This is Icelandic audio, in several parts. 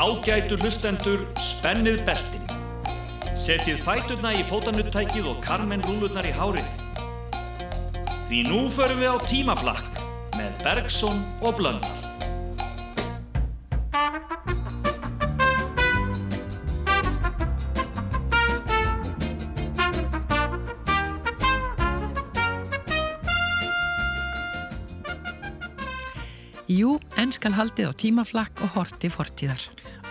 Ágætu hlustendur, spennið beltin. Setjið fæturna í fótanuttækið og karmen rúlurnar í hárið. Því nú förum við á tímaflakk með Bergson og Blöndal. Jú, enn skal haldið á tímaflakk og horti fortíðar.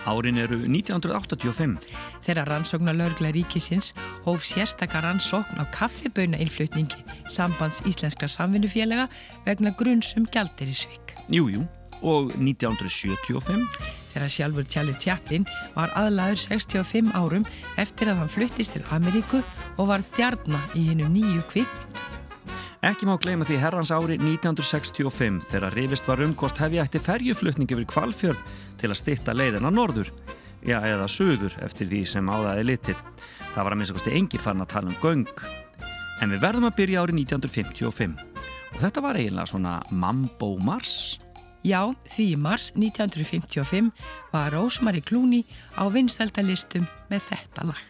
Árin eru 1985. Þegar rannsóknar laurgla ríkisins hóf sérstakar rannsókn á kaffiböuna-innflutningi sambands Íslenskra samvinnufélaga vegna grunnsum gjaldirisvík. Jújú, og 1975. Þegar sjálfur Charlie Chaplin var aðlaður 65 árum eftir að hann fluttist til Ameríku og var stjarnar í hennu nýju kvikmyndu. Ekki má gleyma því herrans ári 1965 þegar rifist var um hvort hefði ætti ferjuflutningi fyrir kvalfjörð til að stitta leiðina norður, já eða söður eftir því sem áðaði litið. Það var að minnst kosti engir farin að tala um göng. En við verðum að byrja árið 1955 og þetta var eiginlega svona Mambo Mars. Já, því í mars 1955 var Rosemary Clooney á vinstældalistum með þetta lag.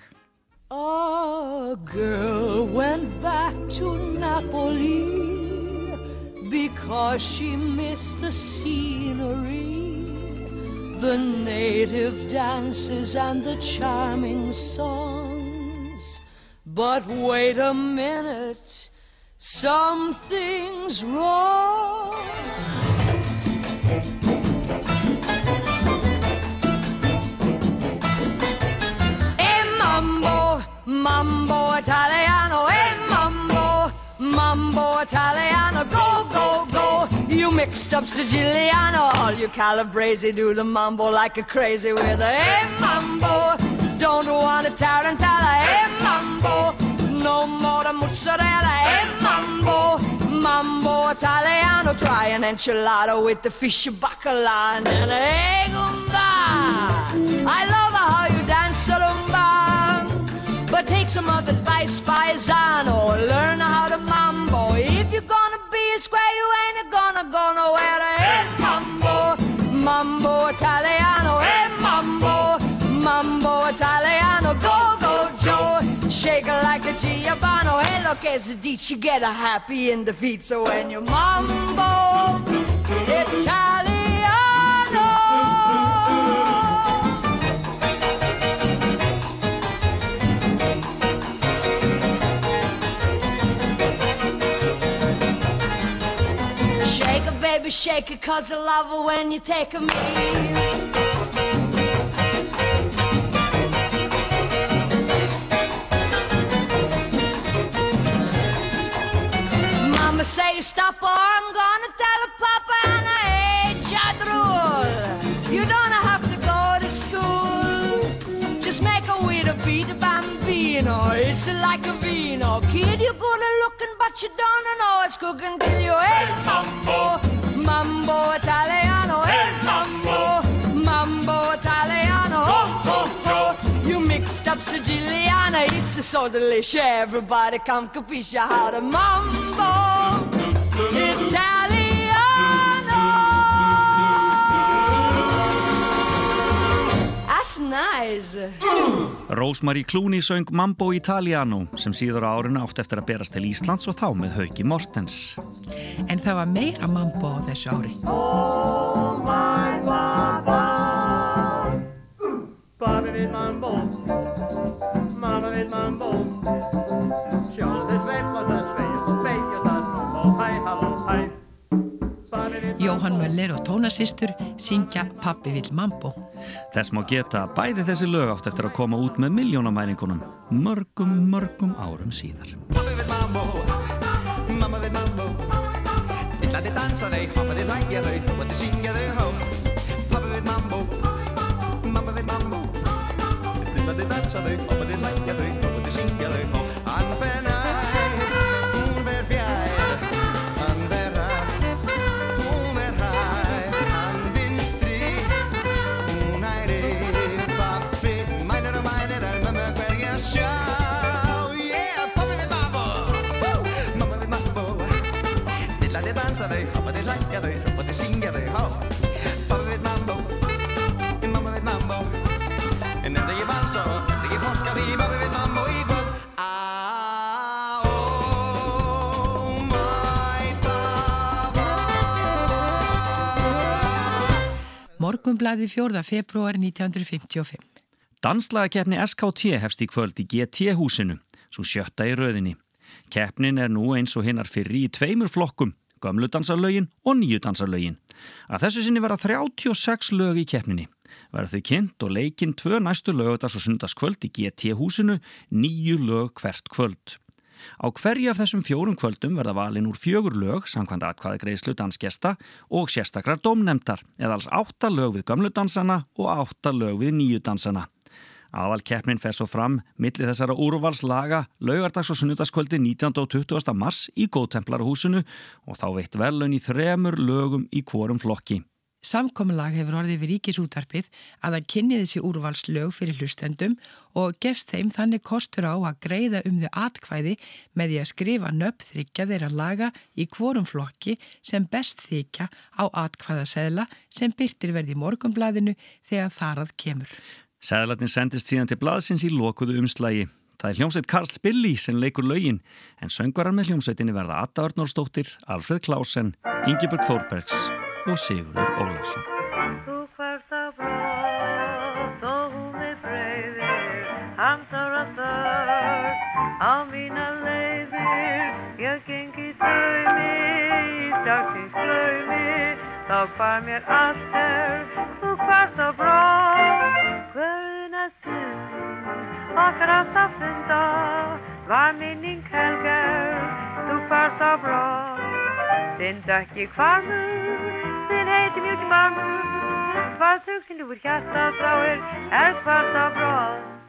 A girl went back to Napoli because she missed the scenery, the native dances and the charming songs. But wait a minute, something's wrong. mambo, mambo italiano, mambo, mambo italiano, go. You mixed up Siciliano, all you Calabrese do the mambo like a crazy with a hey mambo. Don't want a tarantella, hey mambo. No more the mozzarella, hey mambo. Mambo Italiano, try an enchilada with the fish bacala and then hey gumba. I love how you dance rumba. But take some of advice, paisano. Learn how to mambo. If you're gonna Look, as a you get a happy in the feet. So when you mambo Italiano. Shake it, baby, shake it, cause I love it when you take a me. Mama say stop or I'm gonna tell a papa and I hate jadrul. You don't have to go to school. Just make a way to beat a bambino. It's like a vino. Kid, you're good at looking, but you don't know it's cooking till you hey mambo, mambo Italiano, hey mambo, mambo Italiano. Up Siciliana, it's so delicious. Everybody come capisce how to mambo Italiano. That's nice. Rosemary Clooney söng Mambo Italiano sem síður á árinu átt eftir að berast til Íslands og þá með Hauki Mortens. En það var meira mambo á þessu ári. Bobby við mambo Mamma Jóhann Möller og tónasýstur syngja Pappi vill mambo. Þess má geta bæði þessi lög átt eftir að koma út með miljónamæringunum mörgum, mörgum árum síðar. Pappi við mambo Mamma mambo Vill að þið dansa þau, hoppa þið lægja þau, þið syngja þau hó Pappi við mambo Mamma mambo Vill að þið dansa þau, hoppa þið lægja þau, En ef þið ekki valsa, þið ekki fokka því Bara við mamma og íþrótt Morgumblæði 4. februar 1955. Danslagakefni SKT hefst í kvöld í GT-húsinu, svo sjötta í röðinni. Kefnin er nú eins og hinnar fyrri í tveimur flokkum, gömludansarlögin og nýjudansarlögin. Að þessu sinni vera 36 lög í kefninni. Verða þau kynnt og leikinn tvö næstu lögadags og sundaskvöld í GT húsinu, nýju lög hvert kvöld. Á hverju af þessum fjórum kvöldum verða valin úr fjögur lög, samkvæmt atkvaði greiðslu dansgesta og sérstakrar domnemdar, eða alls átta lög við gamludansana og átta lög við nýjudansana. Aðal keppnin fer svo fram millir þessara úrvalslaga laugardags og sunnudagskvöldi 19. og 20. mars í góðtemplarhúsinu og þá veitt velun í þremur lögum í kvorum flokki. Samkominlag hefur orðið við ríkisútarpið að það kynni þessi úrvalslög fyrir hlustendum og gefst þeim þannig kostur á að greiða um þau atkvæði með því að skrifa nöppþryggja þeirra laga í kvorum flokki sem best þykja á atkvæðaseðla sem byrtir verði í morgumblaðinu þegar þarað kemur. Seðlatin sendist síðan til blaðsins í lokuðu umslægi. Það er hljómsveit Karl Billy sem leikur lögin en söngvarar með hljómsveitinni verða Atta Örnórsdóttir, Alfred Klausen, Ingeborg Þórbergs og Sigurður Ólafsson. Þú færst á brott og hún er breyðir, hamsar að þörg á mína leiðir. Ég gengi draumi, dagsins draumi, þá hvað mér allt er. Þú færst á brott, hverjuna stund, okkar átt að funda, var minning helgar. Þú færst á brott, þinn dökki hvarmur, þinn heiti mjög barmur, hvað þugsin ljúfur hjarta þráir, er hvart á brott.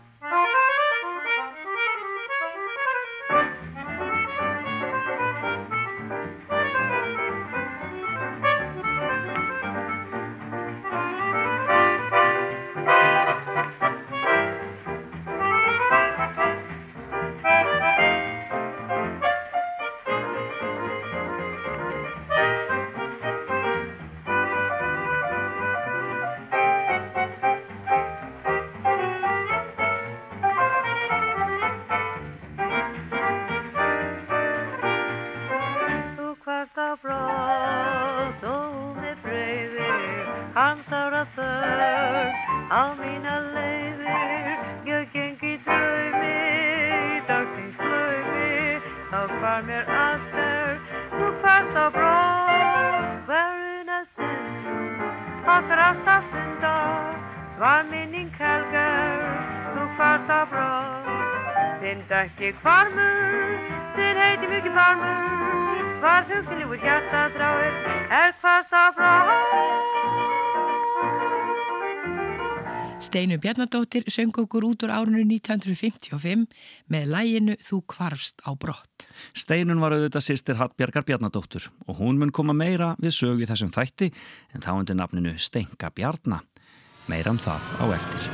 Dökki hvarmur, þinn heiti mjög farmur, hvar hugsilífur hjarta dráir, er hvart á brott. Steinu Bjarnadóttir söng okkur út úr árinu 1955 með læginu Þú kvarfst á brott. Steinun var auðvitað sýstir Hallbjargar Bjarnadóttur og hún mun koma meira við sögu í þessum þætti en þá undir nafninu Stenka Bjarna. Meira um það á eftir.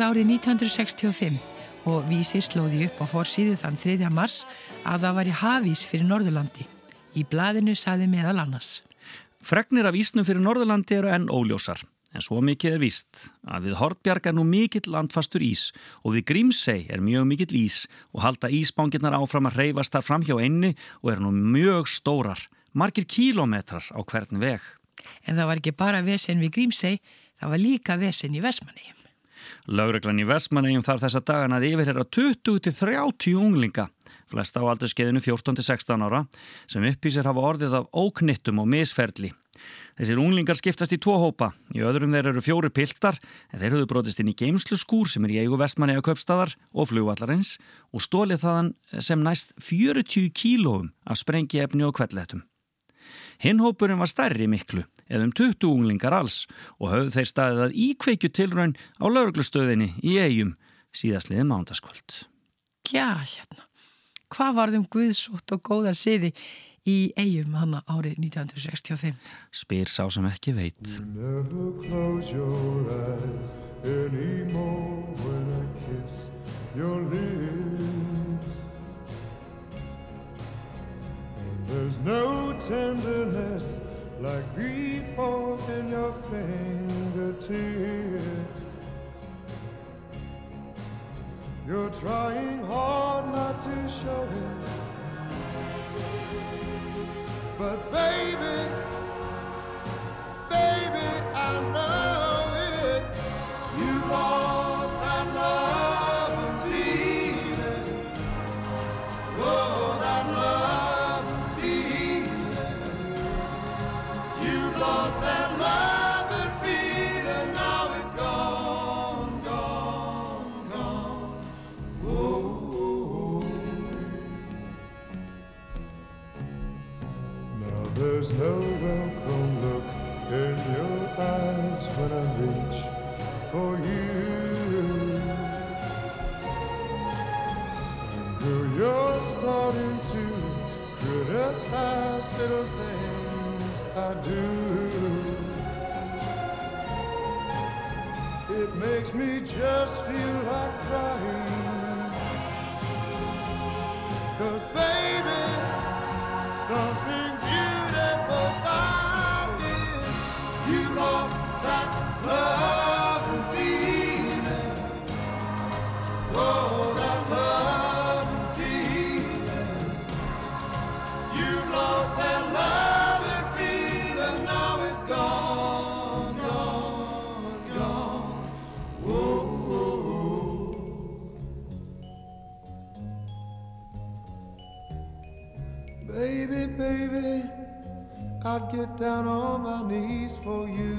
Það árið 1965 og vísi slóði upp á forsýðu þann 3. mars að það var í hafís fyrir Norðurlandi. Í blaðinu saði meðal annars. Fregnir af ísnum fyrir Norðurlandi eru enn óljósar. En svo mikið er víst að við Hortbjarg er nú mikill landfastur ís og við Grímsei er mjög mikill ís og halda ísbángirnar áfram að reyfast þar fram hjá einni og er nú mjög stórar, margir kílometrar á hvern veg. En það var ekki bara vesen við Grímsei, það var líka vesen í Vestmannegjum. Lauruglan í Vestmannegjum þarf þessa dagan að yfirherra 20-30 unglinga, flest á aldurskeiðinu 14-16 ára, sem uppísir hafa orðið af óknittum og misferli. Þessir unglingar skiptast í tvo hópa. Í öðrum þeir eru fjóri piltar en þeir höfðu brotist inn í geimslu skúr sem er í eigu vestmanniða köpstadar og flugvallarins og stólið þaðan sem næst 40 kílóum af sprengi efni og kvelletum. Hinnhópurinn var stærri miklu, eða um 20 unglingar alls og höfðu þeir staðið að íkveikju tilraun á lauruglustöðinni í eigum síðastliði mándaskvöld. Já, hérna. Hvað varðum Guðsótt og góða siði í eigum hann árið 1965? Spyr sá sem ekki veit. Never close your eyes anymore when I kiss your lips. There's no tenderness like before in your fingertips. You're trying hard not to show it. But baby, baby, I know it. You lost there's no welcome look in your eyes when I reach for you. Girl, you're starting to criticize little things I do. It makes me just feel like crying. Get down on my knees for you.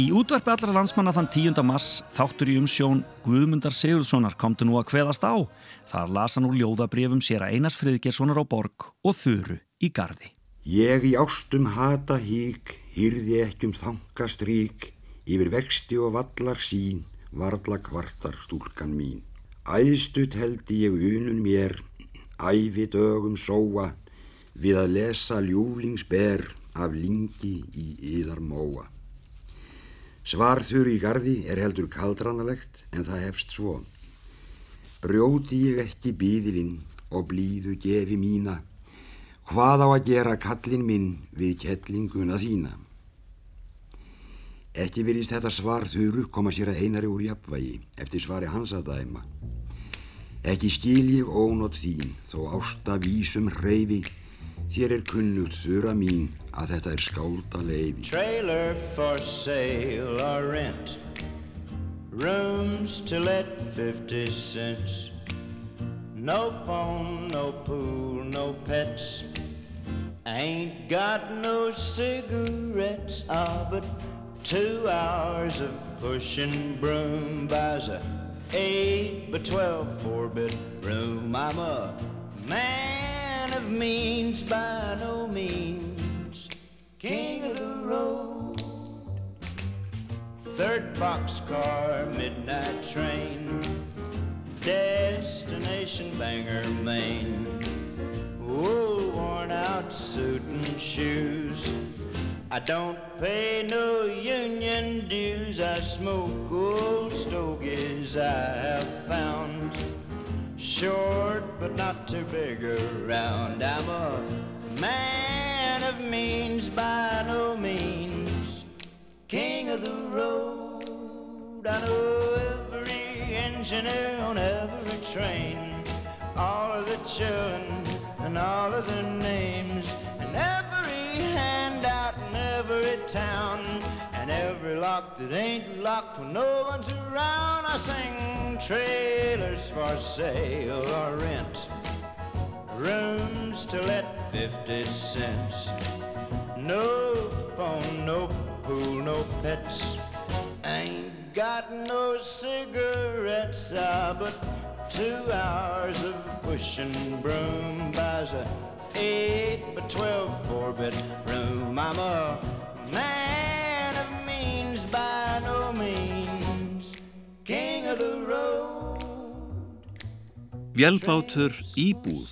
Í útvarpi allra landsmanna þann 10. mars þáttur í umsjón Guðmundar Sigurðssonar komdu nú að kveðast á. Þar las hann úr ljóðabrifum sér að Einars Friðgjerssonar á borg og þuru í gardi. Ég í ástum hata hík, hýrði ekki um þangast rík, yfir vexti og vallar sín, varla kvartar stúlkan mín. Æðstut heldi ég unun mér, æfi dögum sóa við að lesa ljúflingsber af lingi í yðar móa. Svarþur í gardi er heldur kaldranalegt en það hefst svo. Brjóti ég ekki bíðilinn og blíðu gefi mína, hvað á að gera kallin minn við kettlinguna þína. Ekki virðist þetta svar þuru koma sér að einari úr jafnvægi eftir svari hans að dæma. Ekki skil ég ónótt þín þó ásta vísum hreyfi, þér er kunnugt þura mín að þetta er skálda leifi. Trailer for sale or rent. Rooms to let 50 cents. No phone, no pool, no pets. Ain't got no cigarettes, ah, but two hours of pushing broom buys a eight by twelve four bedroom. I'm a man of means by no means, king of the road. Third boxcar, midnight train, destination Bangor, Maine. Wool worn out suit and shoes. I don't pay no union dues. I smoke old stogies I have found. Short but not too big around. I'm a man of means by no means. King of the road. I know every engineer on every train. All of the children and all of their names. And every handout in every town. And every lock that ain't locked when no one's around. I sing trailers for sale or rent. Rooms to let 50 cents. No phone, no pool, no pets. Ain't got no cigarettes, ah, but two hours of pushing broom buys a eight by twelve four bedroom. I'm a man of means by no means, king of the road. Vélbátur íbúð,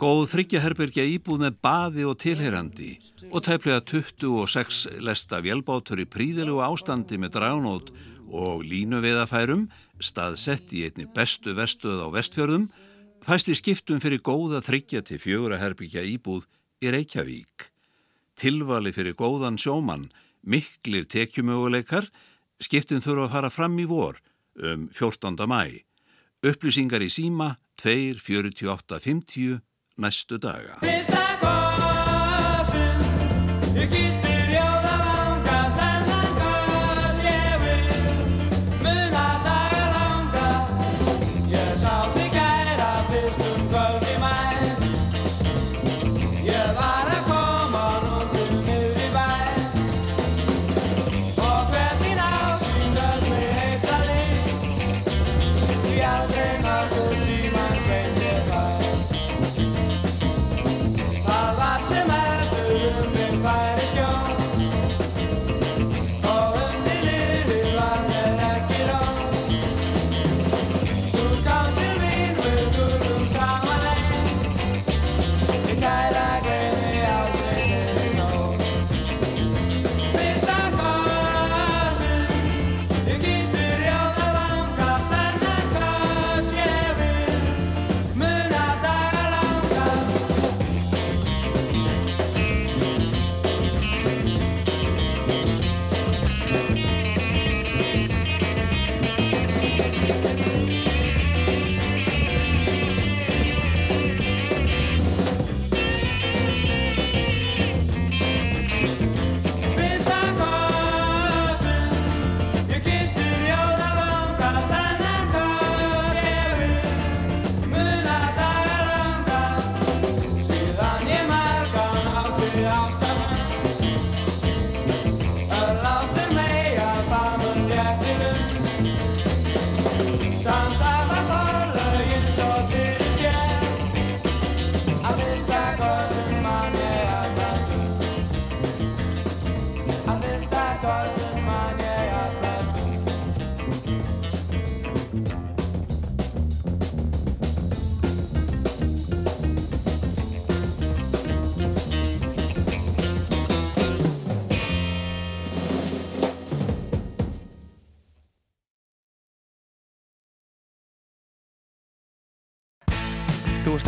góð þryggjaherbergja íbúð með baði og tilherandi og tæplega 26 lesta vélbátur í príðilegu ástandi með dragnót og línuveðafærum, staðsett í einni bestu vestuð á vestfjörðum, fæst í skiptum fyrir góða þryggja til fjögura herbyggja íbúð í Reykjavík. Tilvali fyrir góðan sjómann, miklir tekjumöguleikar, skiptin þurfa að fara fram í vor um 14. mæ. Upplýsingar í síma 2.48.50 næstu daga.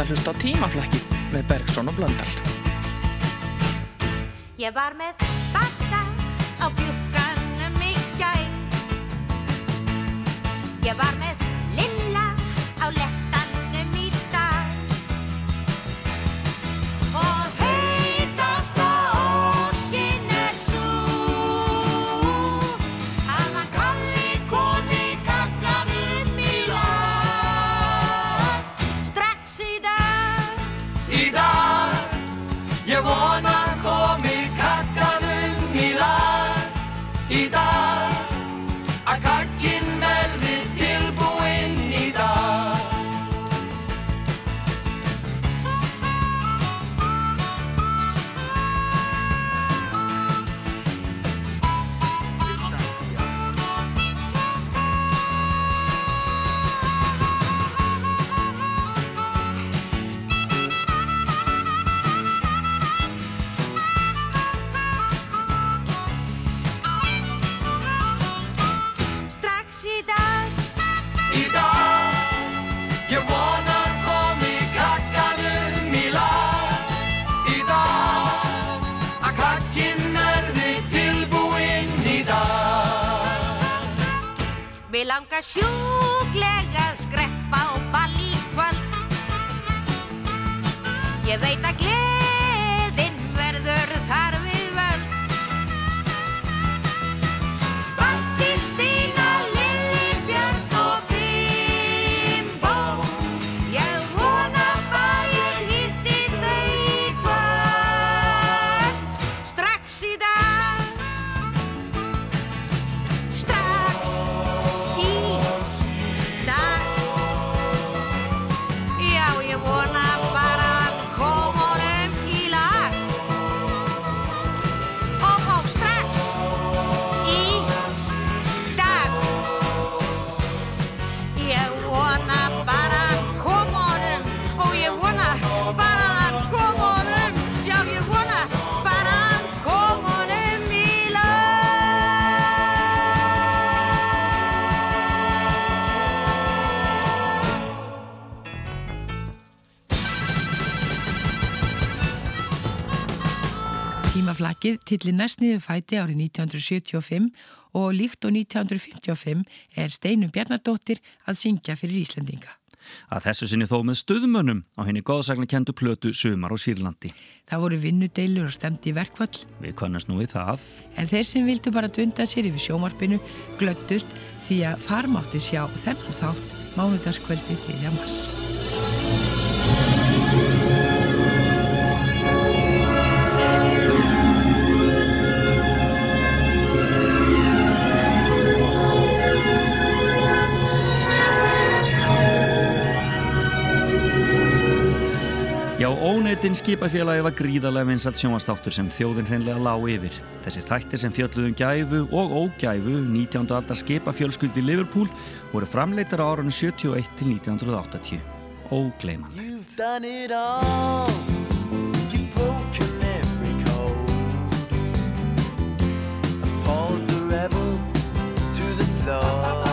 að hlusta á tímaflækið með Bergson og Blöndal. Ég var með bakta á björkanum í gæ Ég var með verkið tillir næstniðu fæti árið 1975 og líkt og 1955 er Steinum Bjarnardóttir að syngja fyrir Íslendinga. Að þessu sinni þó með stuðmönnum á henni góðsakna kentu plötu Sumar og Sýrlandi. Það voru vinnudeilur og stemdi verkvall. Við kannast nú í það. En þeir sem vildu bara dunda sér yfir sjómarpinu glöttust því að þar mátti sjá þennan þátt mánudarskvöldi 3. mars. Já, óneitinn skipafélagi var gríðarlega vinsalt sjónvastáttur sem þjóðin hreinlega lág yfir. Þessi þættir sem fjöldluðum um gæfu og ógæfu 19. aldar skipafjölskyldi Liverpool voru framleitar á árunum 71 til 1980. Ógleimanlegt. love.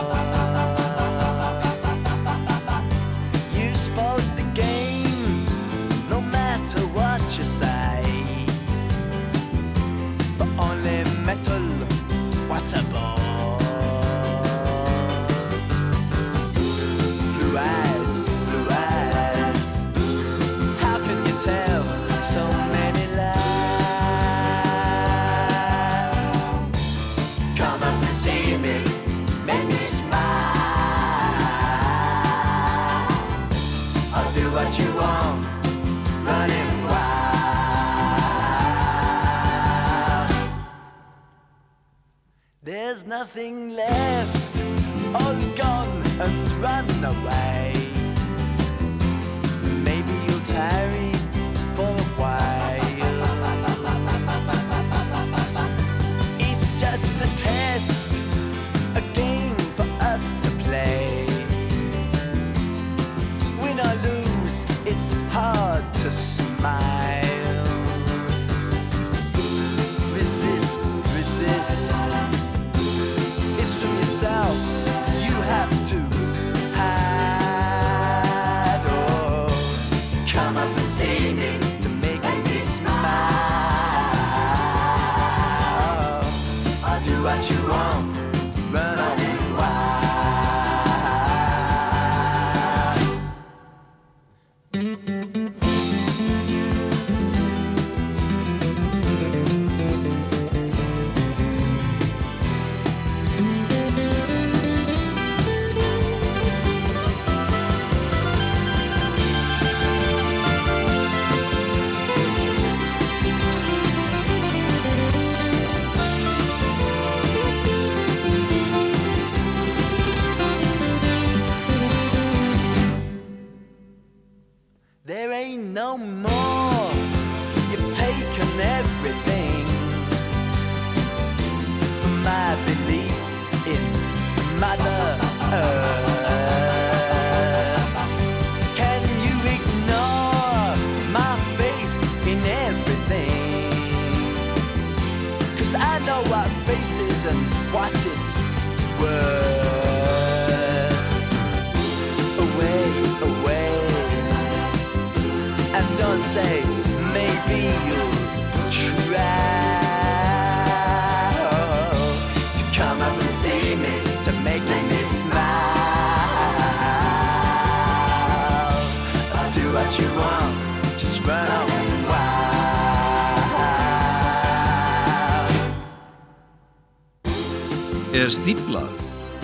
Stíplað,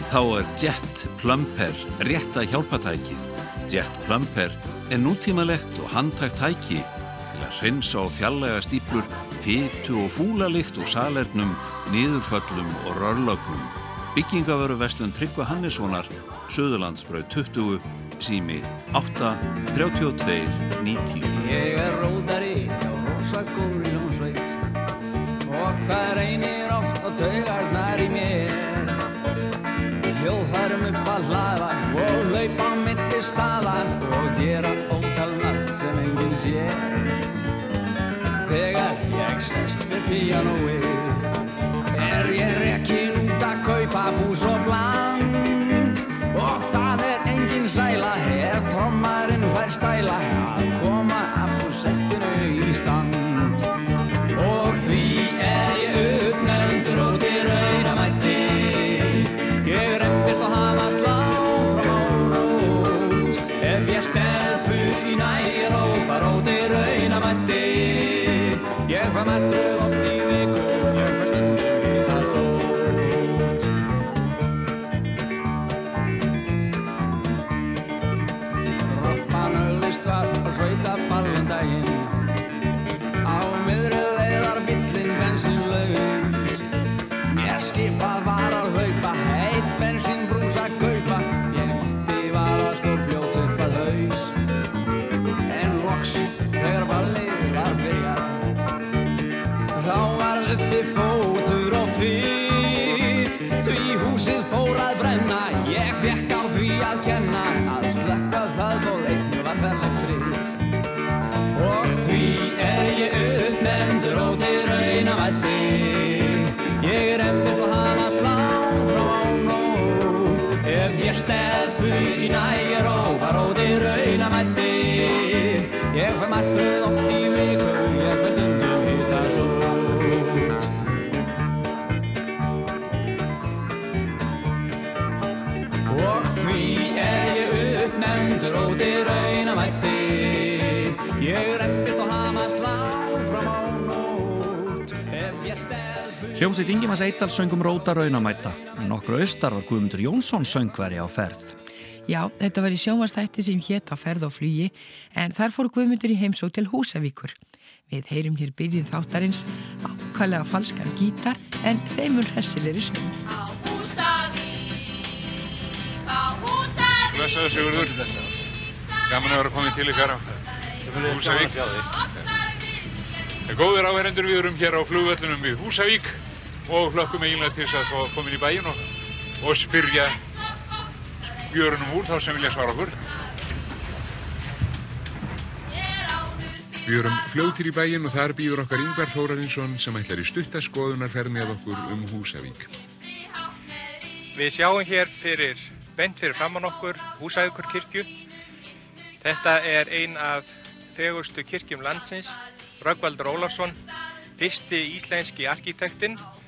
þá er Jet Plumper rétta hjálpatækið. Jet Plumper er nútímalegt og handtækt tæki til að hreinsa og fjallega stíplur, pitu og fúlalikt og salernum, niðurföllum og rörlögnum. Byggingavöru Vestlun Tryggva Hannessonar, Söðurlandsbröð 20, sími 8 32 90. Ég er róðari á rosagóri hljómsveit og það reynir oft á taugarnar Hljómsveit Ingimas Eidal söngum Róta Raunamæta. Í nokkru austar var Guðmundur Jónsson söngveri á ferð. Já, þetta var í sjónvastætti sem hétt á ferð og flugi en þar fór Guðmundur í heimsók til Húsavíkur. Við heyrum hér byrjun þáttarins ákvælega falskan gítar en þeimur hessilegri söng. Blessaður Sigurður. Gaman að vera komin til ykkar á Húsavík. Það er góðir áherendur við erum hér á flugvöllunum við Húsavík og hlökkum eiginlega til þess að það komin í bæin og, og spyrja spjörunum úr þá sem vilja svara okkur. Við erum fljóttir í bæin og þar býður okkar Yngvar Þórarinsson sem ætlar í stuttaskoðunar með okkur um Húsavík. Við sjáum hér fyrir bent fyrir framann okkur Húsavíkur kirkju. Þetta er ein af þegurstu kirkjum landsins, Rögvaldur Ólarsson, fyrsti íslenski arkitektinn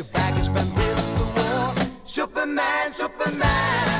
your baggage been hit the war. Superman, Superman.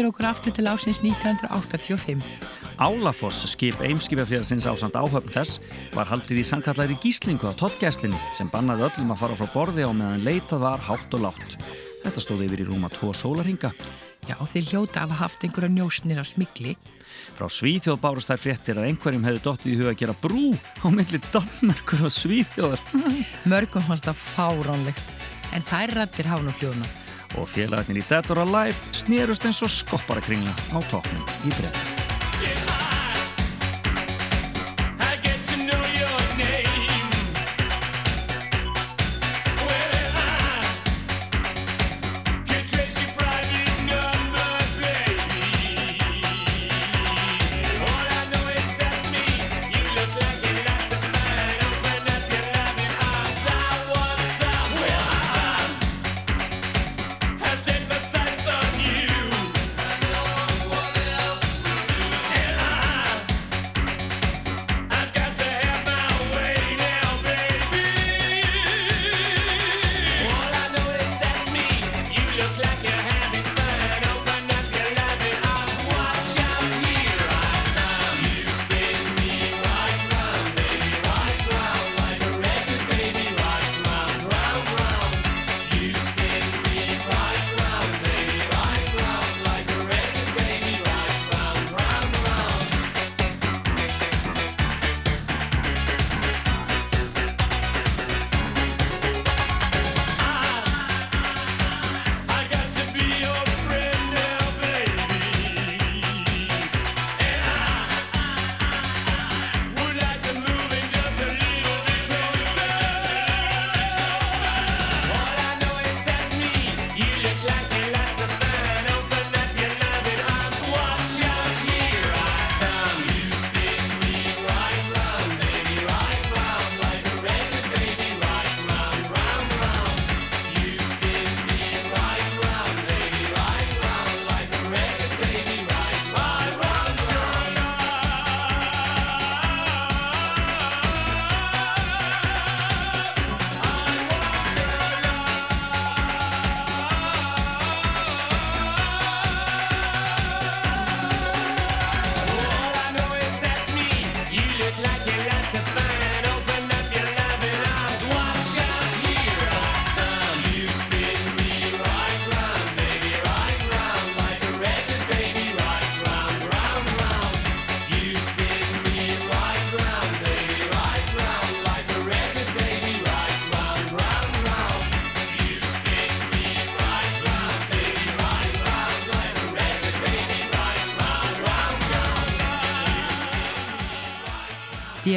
hendur okkur aftur til ásins 1985. Álafoss skip eimskipafélagsins á samt áhöfn þess var haldið í sannkallari gíslingu á tottgæslinni sem bannaði öllum að fara frá borði á meðan leitað var hátt og látt. Þetta stóði yfir í rúma tvo sólarhinga. Já, þeir hljóta af að haft einhverja njósnir á smigli. Frá Svíþjóð bárust þær fréttir að einhverjum hefði dottið í huga að gera brú á milli Danmerkur og Svíþjóðar. Mörgum fannst það fáránlegt, en þær rættir hafa nú hljóna. Og félagarnir í Dead or Alive snerust eins og skopparakringla á toppnum í breyta.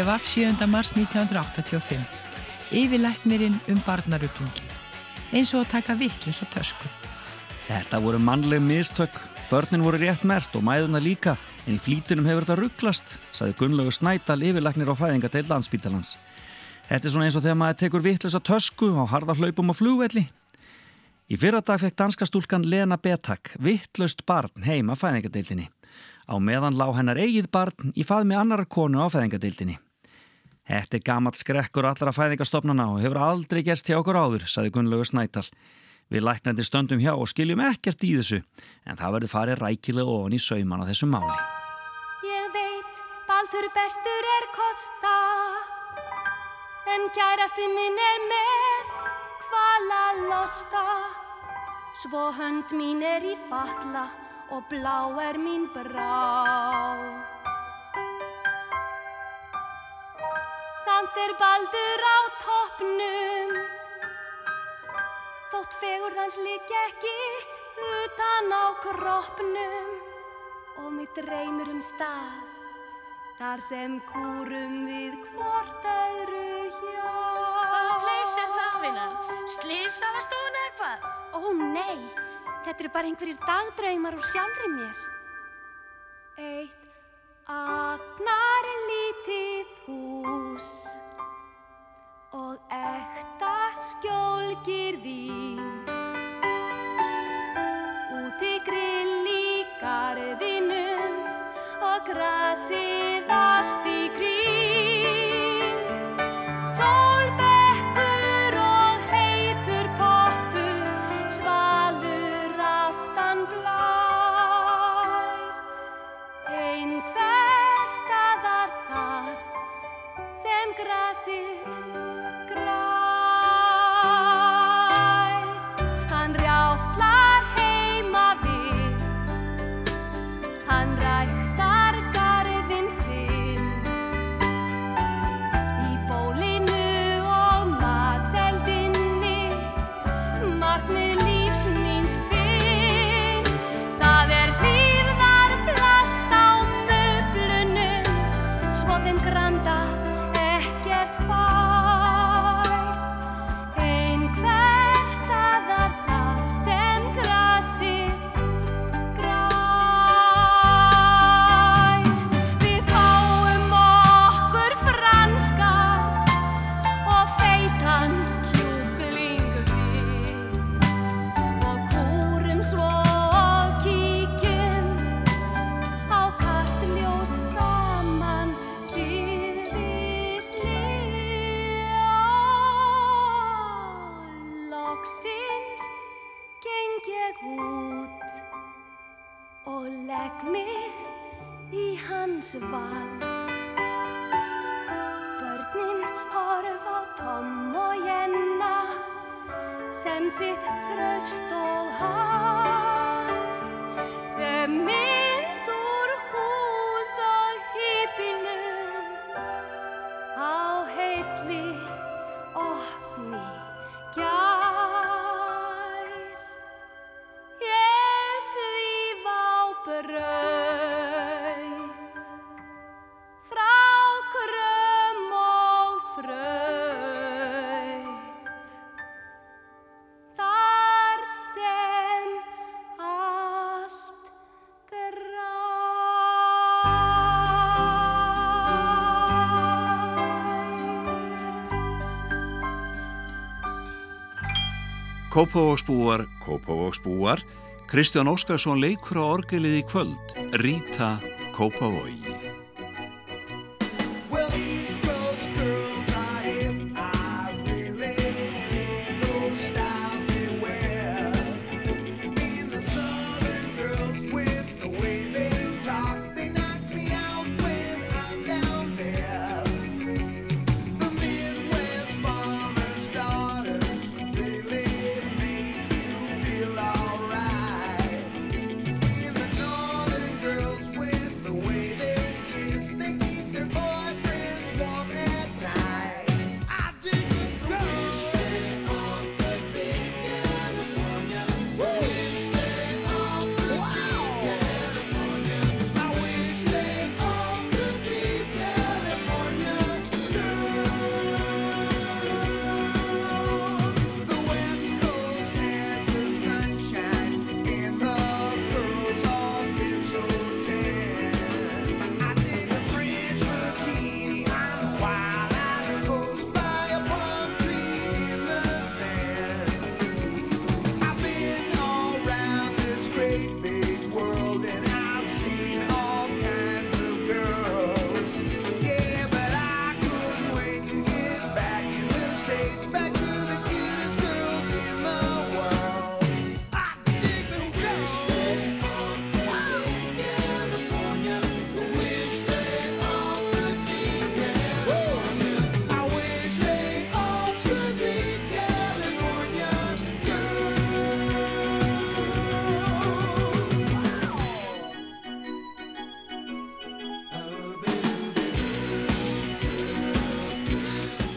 DFF 7. mars 1985. Yfirlæknirinn um barnaruglingin. Eins og að taka vitlis á tösku. Þetta voru mannleg mistök, börnin voru rétt mert og mæðuna líka, en í flýtunum hefur þetta rugglast, saði Gunnlaugur Snædal yfirlæknir á fæðingadeild landsbítalans. Þetta er svona eins og þegar maður tekur vitlis á tösku á harða hlaupum á flugvelli. Í fyrra dag fekk danska stúlkan Lena Betak vittlaust barn heima fæðingadeildinni. Á meðan lá hennar eigið barn í faðmi annar konu á fæðingadeildinni. Þetta er gamalt skrekkur allra fæðingastofnana og hefur aldrei gerst hjá okkur áður, saði Gunnlaugur Snædal. Við læknandi stöndum hjá og skiljum ekkert í þessu, en það verður farið rækilega ofan í sauman á þessu máli. Ég veit, Baldur bestur er kosta En kærasti minn er með Kvala losta Svo hönd mín er í fatla Og blá er mín brá Samt er Baldur á toppnum Þótt fegurðans lík ekki Utan á kroppnum og mig dreymir um stað þar sem kúrum við hvort öðru hjá. Hvaða place er það, vinnan? Slísafast hún eða hvað? Ó nei, þetta eru bara einhverjir dagdraumar úr sjálfri mér. Eitt agnar lítið hús og ekta skjólgirðing úti grill í garðinum og grasið it. Kópavóksbúar, Kópavóksbúar, Kristján Óskarsson leikur á orgelið í kvöld, Rita Kópavói.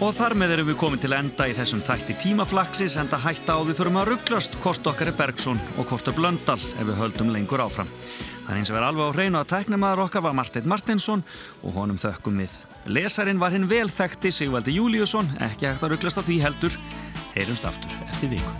Og þar með erum við komið til enda í þessum þætti tímaflaksis enda hætta á við þurfum að rugglast hvort okkar er Bergson og hvort er Blöndal ef við höldum lengur áfram. Það er eins og verið alveg á hreinu að tæknamaður okkar var Martin Martinsson og honum þökkum við. Lesarin var hinn vel þekkti Sigvaldi Júliusson, ekki hægt að rugglast á því heldur. Heyrumst aftur eftir viku.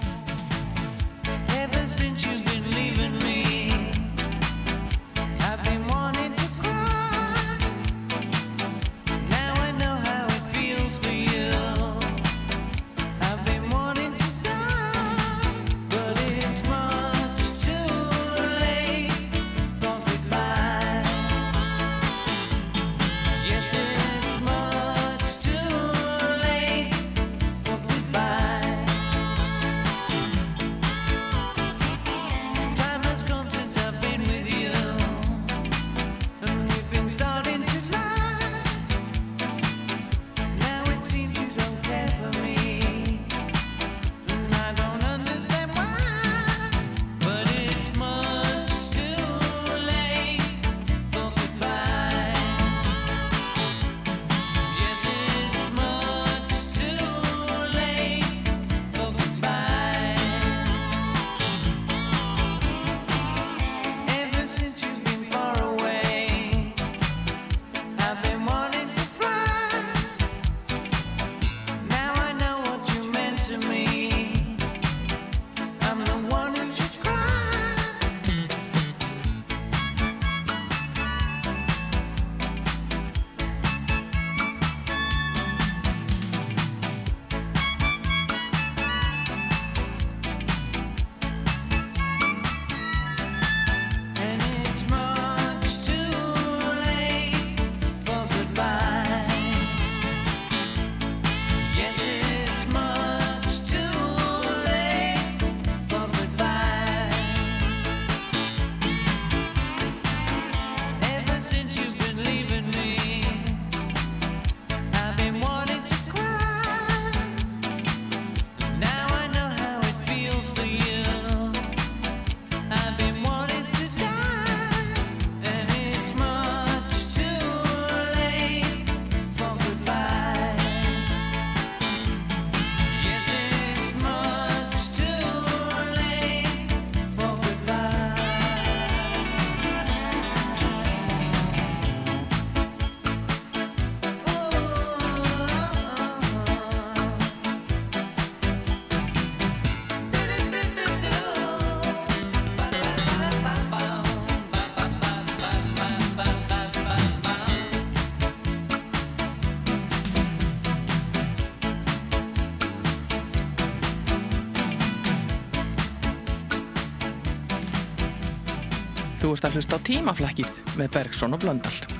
Þú ert að hlusta á tímaflækið með Bergson og Blöndal.